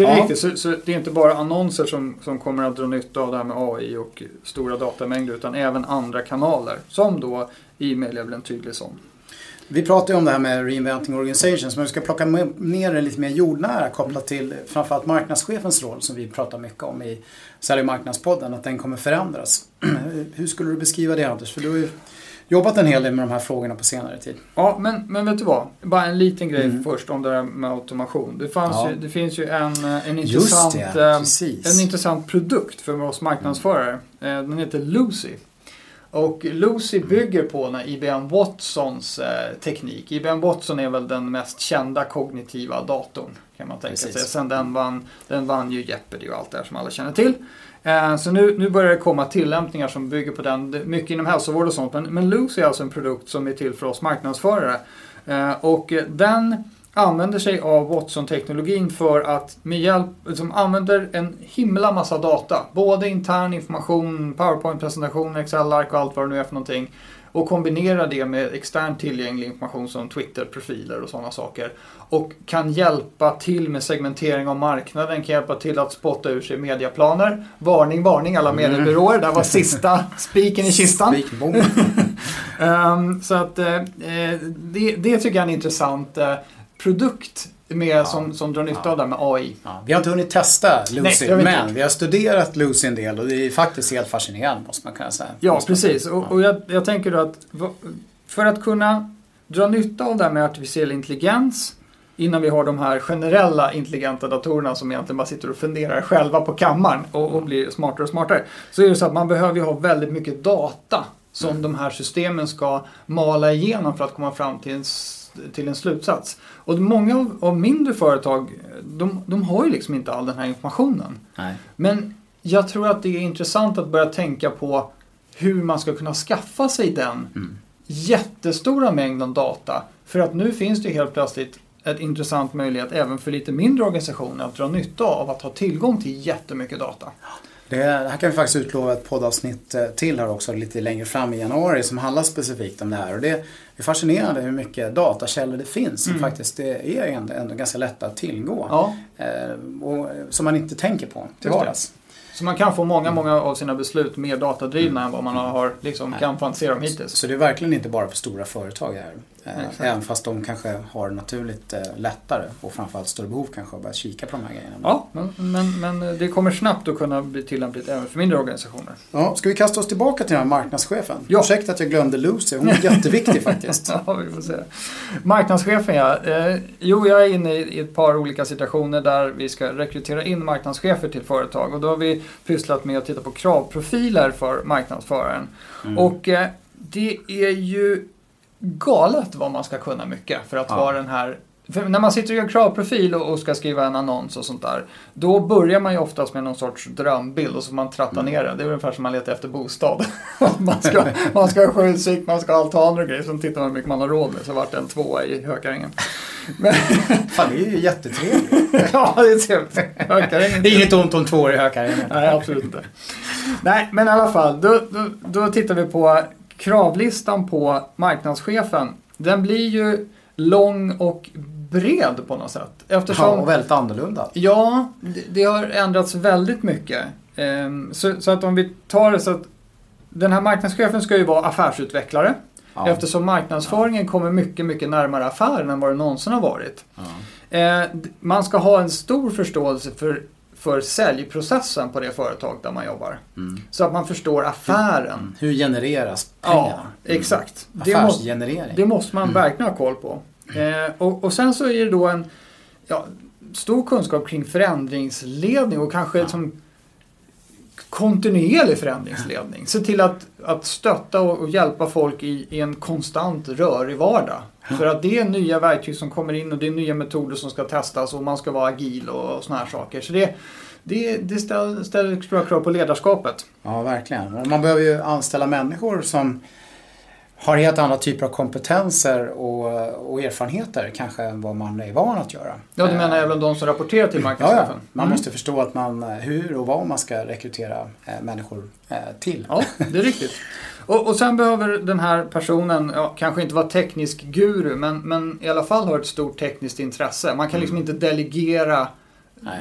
det är Ja. riktigt, så, så det är inte bara annonser som, som kommer att dra nytta av det här med AI och stora datamängder utan även andra kanaler. Som då e-mail är väl en tydlig sån. Vi pratar ju om det här med reinventing organizations men vi ska plocka ner det lite mer jordnära kopplat till framförallt marknadschefens roll som vi pratar mycket om i Sälj marknadspodden, att den kommer förändras. Hur skulle du beskriva det Anders? För du har ju jobbat en hel del med de här frågorna på senare tid. Ja, men, men vet du vad? Bara en liten grej Mm. först om det här med automation. Det, Ja. ju, det finns ju en, eh, en, intressant, det, eh, en intressant produkt för oss marknadsförare. Eh, Den heter Lucy. Och Lucy bygger på den här IBM Watsons eh, teknik. IBM Watson är väl den mest kända kognitiva datorn kan man tänka Precis. sig. Sen den vann, den vann ju Jeopardy och allt det här som alla känner till. Eh, Så nu, nu börjar det komma tillämpningar som bygger på den, mycket inom hälsovård och sånt. Men, men Lucy är alltså en produkt som är till för oss marknadsförare. Eh, Och eh, den använder sig av Watson-teknologin för att med hjälp, som använder en himla massa data. Både intern information, PowerPoint-presentationer, Excel-ark och allt vad det nu är för någonting. Och kombinerar det med externt tillgänglig information som Twitter-profiler och sådana saker. Och kan hjälpa till med segmentering av marknaden, kan hjälpa till att spotta ur sig mediaplaner. Varning, varning alla mediebyråer. Det här var sista spiken i kistan. Ehm, så att eh, eh, det, det tycker jag är en intressant eh, produkt med, som, som drar nytta Ja. av det med AI. Ja, vi har inte hunnit testa Lucy, Nej, men vi har studerat Lucy en del och det är faktiskt helt fascinerande måste man kunna säga. Ja, precis. Och, och jag, jag tänker då att för att kunna dra nytta av det här med artificiell intelligens innan vi har de här generella intelligenta datorerna som egentligen bara sitter och funderar själva på kammaren och, och blir smartare och smartare. Så är det så att man behöver ju ha väldigt mycket data som Mm. de här systemen ska mala igenom för att komma fram till en, till en slutsats. Och många av, av mindre företag, de, de har ju liksom inte all den här informationen. Nej. Men jag tror att det är intressant att börja tänka på hur man ska kunna skaffa sig den Mm. jättestora mängden data. För att nu finns det helt plötsligt en intressant möjlighet även för lite mindre organisationer att dra nytta av att ha tillgång till jättemycket data. Det, det här kan vi faktiskt utlova ett poddavsnitt eh, till här också lite längre fram i januari som handlar specifikt om det här. Och det är fascinerande hur mycket datakällor det finns som Mm. faktiskt är ändå, ändå ganska lätta att tillgå. Ja, Eh, och, som man inte tänker på till det. vardags. så man kan få många, många av sina beslut mer datadrivna än vad man har liksom, Nej. kan fantisera om hittills. Så det är verkligen inte bara för stora företag här. Eh, Exakt. även fast de kanske har naturligt eh, lättare och framförallt större behov kanske att börja kika på de här grejerna. Ja, men, men, men det kommer snabbt att kunna bli tillämpligt även för mindre organisationer. Ja, ska vi kasta oss tillbaka till den här marknadschefen? Ja. Ursäkta att jag glömde Lucy, hon är jätteviktig faktiskt. Ja, vi får se. Marknadschefen ja. Eh, jo, jag är inne i, i ett par olika situationer där vi ska rekrytera in marknadschefer till företag. Och då har vi pysslat med att titta på kravprofiler för marknadsföraren. Mm. Och eh, det är ju galet vad man ska kunna mycket för att Ja. vara den här för när man sitter och gör kravprofil och ska skriva en annons och sånt där, då börjar man ju oftast med någon sorts drömbild och så får man tratta ner det. Det är ungefär som man letar efter bostad. man, ska, man ska ha sjöutsikt, man ska ha altaner och grejer, sen tittar man hur mycket man har råd med, så vart det en tvåa i Hökarängen. Men, Fan, det är ju jättetrevligt. ja, det är trevligt. Hökarängen. Det är inget ont om två år i Hökarängen. Nej, absolut inte. Nej, men i alla fall, då, då, då tittar vi på kravlistan på marknadschefen. Den blir ju lång och bred på något sätt. Ja, Eftersom, och väldigt annorlunda. ja, det, det har ändrats väldigt mycket. Ehm, så, så att om vi tar det så att den här marknadschefen ska ju vara affärsutvecklare. Ja. Eftersom marknadsföringen kommer mycket, mycket närmare affären än vad det någonsin har varit. Eh, man ska ha en stor förståelse för för säljprocessen på det företag där man jobbar. Mm. Så att man förstår affären. Mm. Hur genereras pengarna? Ja, exakt. Mm. Affärsgenerering. Det måste, det måste man mm. verkligen ha koll på. Eh, och, och, sen så är det då en ja, stor kunskap kring förändringsledning och kanske ja. som kontinuerlig förändringsledning. Se till att, att stötta och hjälpa folk i, i en konstant rörig vardag. För att det är nya verktyg som kommer in och det är nya metoder som ska testas och man ska vara agil och, och såna här saker. Så det, det, det ställer, ställer stora krav på ledarskapet. Ja, verkligen. Man behöver ju anställa människor som har helt andra typer av kompetenser och, och erfarenheter kanske än vad man är van att göra. Ja, du menar även de som rapporterar till marknadschefen? Ja, ja. man mm. måste förstå att man, hur och vad man ska rekrytera eh, människor eh, till. Ja, det är riktigt. Och, och sen behöver den här personen, ja, kanske inte vara teknisk guru, men, men i alla fall ha ett stort tekniskt intresse. Man kan liksom mm. inte delegera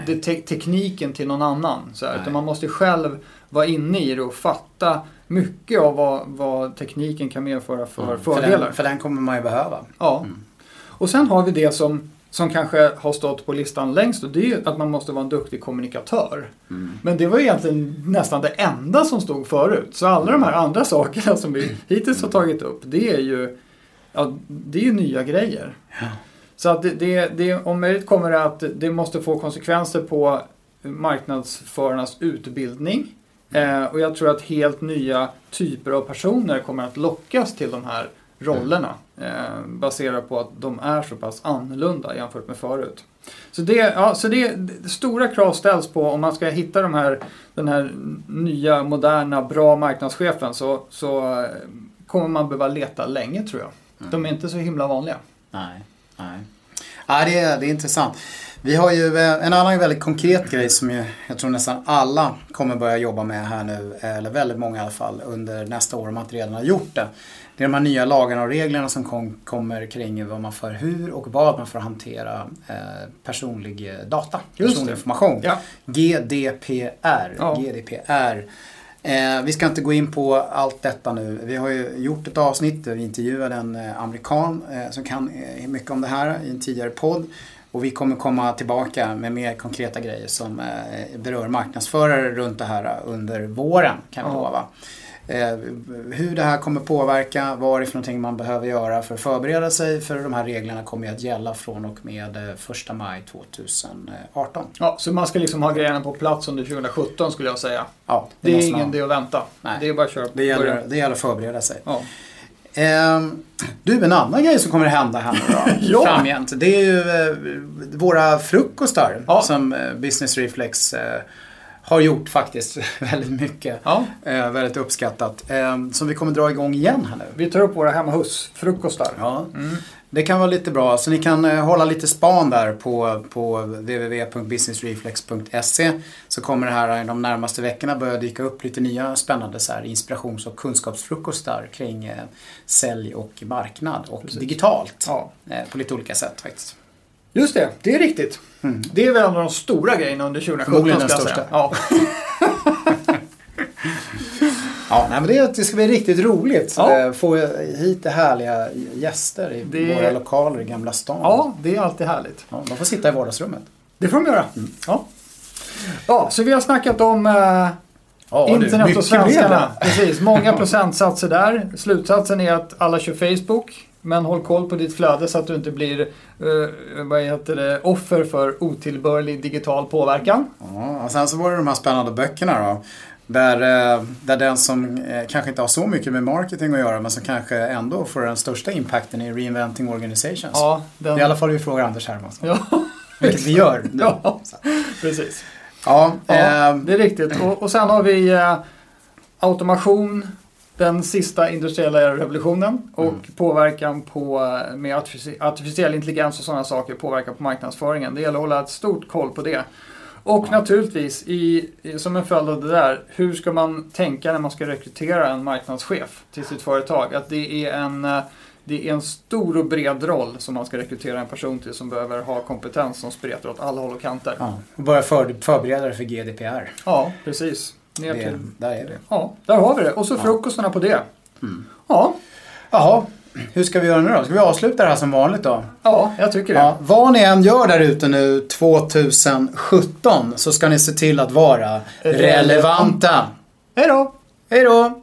te tekniken till någon annan. Så här, utan man måste själv vara inne i det och fatta mycket av vad, vad tekniken kan medföra för mm. fördelar. För den, för den, kommer man ju behöva. Ja. Mm. Och sen har vi det som, som kanske har stått på listan längst och det är att man måste vara en duktig kommunikatör. Mm. Men det var egentligen nästan det enda som stod förut. Så alla de här andra sakerna som vi hittills har tagit upp, det är ju, ja, det är ju nya grejer. Ja. Så att det, det, det, om möjligt kommer det att det måste få konsekvenser på marknadsförarnas utbildning. Eh, och jag tror att helt nya typer av personer kommer att lockas till de här rollerna. Eh, baserat på att de är så pass annorlunda jämfört med förut. Så det, ja, så det, stora krav ställs på om man ska hitta de här, den här nya, moderna, bra marknadschefen så, så eh, kommer man behöva leta länge tror jag. Mm. De är inte så himla vanliga. Nej, nej. Ja, det, är, det är intressant. Vi har ju eh, en annan väldigt konkret grej som ju, jag tror nästan alla kommer börja jobba med här nu, eller väldigt många i alla fall, under nästa år om man inte redan har gjort det. Det är de här nya lagarna och reglerna som kom, kommer kring vad man får, hur och vad man får hantera eh, personlig eh, data, personlig information. Ja. GDPR. Ja. GDPR. Eh, vi ska inte gå in på allt detta nu. Vi har ju gjort ett avsnitt där vi intervjuade en eh, amerikan eh, som kan eh, mycket om det här i en tidigare podd. Och vi kommer komma tillbaka med mer konkreta grejer som eh, berör marknadsförare runt det här under våren kan vi ja. lova. Eh, hur det här kommer påverka, vad det är för någonting man behöver göra för att förbereda sig för de här reglerna kommer att gälla från och med 1 eh, maj 2018. Ja, så man ska liksom ha grejerna på plats under 2017 skulle jag säga. Ja, det, det är ingen idé att vänta. Nej. Det är bara att köra. Det gäller, det gäller att förbereda sig. Ja. Ehm, du, en annan grej som kommer att hända här nu då, ja. framgent. Det är ju eh, våra frukostar ja. som eh, Business Reflex eh, har gjort faktiskt väldigt mycket. Ja. Eh, väldigt uppskattat. Eh, som vi kommer dra igång igen här nu. Vi tar upp våra hemma hos-frukostar. Ja. Mm. Det kan vara lite bra. Så ni kan eh, hålla lite span där på, på www.businessreflex.se. Så kommer det här de närmaste veckorna börja dyka upp lite nya spännande så här, inspirations och kunskapsfrukostar kring eh, sälj och marknad och Precis. digitalt. Ja. Eh, på lite olika sätt faktiskt. Just det, det är riktigt. Mm. Det är väl en av de stora grejerna under 2017 ska jag största. säga. Ja. ja, nej, men det, det ska bli riktigt roligt. Ja. Eh, få hit härliga gäster i det... våra lokaler i Gamla stan. Ja, det är alltid härligt. Ja, de får sitta i vardagsrummet. Det får de göra. Mm. Ja. ja, så vi har snackat om uh, Ja, Internet du, och svenskarna. Precis, många procentsatser där. Slutsatsen är att alla kör Facebook. Men håll koll på ditt flöde så att du inte blir uh, vad heter det, offer för otillbörlig digital påverkan. Ja, och sen så var det de här spännande böckerna då. Där, eh, där den som eh, kanske inte har så mycket med marketing att göra men som kanske ändå får den största impacten i Reinventing Organizations. Ja, den... Det är i alla fall vi frågar Anders Hermansson. Ja. Vilket vi gör nu. Ja, precis. Ja, ja eh, det är riktigt. Och, och sen har vi eh, automation, den sista industriella revolutionen och mm. påverkan på, med artificiell intelligens och sådana saker, påverkan på marknadsföringen. Det gäller att hålla ett stort koll på det. Och ja. naturligtvis, i, som en följd av det där, hur ska man tänka när man ska rekrytera en marknadschef till sitt företag? Att det är en, eh, det är en stor och bred roll som man ska rekrytera en person till som behöver ha kompetens som spretar åt alla håll och kanter. Ja, och börja för, förbereda dig för GDPR. Ja, precis. Ner till, det, där är det. Ja, där har vi det. Och så frukostarna på det. Mm. Ja. Jaha, hur ska vi göra nu då? Ska vi avsluta det här som vanligt då? Ja, jag tycker det. Ja, vad ni än gör där ute nu 2017 så ska ni se till att vara relevanta. Hej då! Hej då!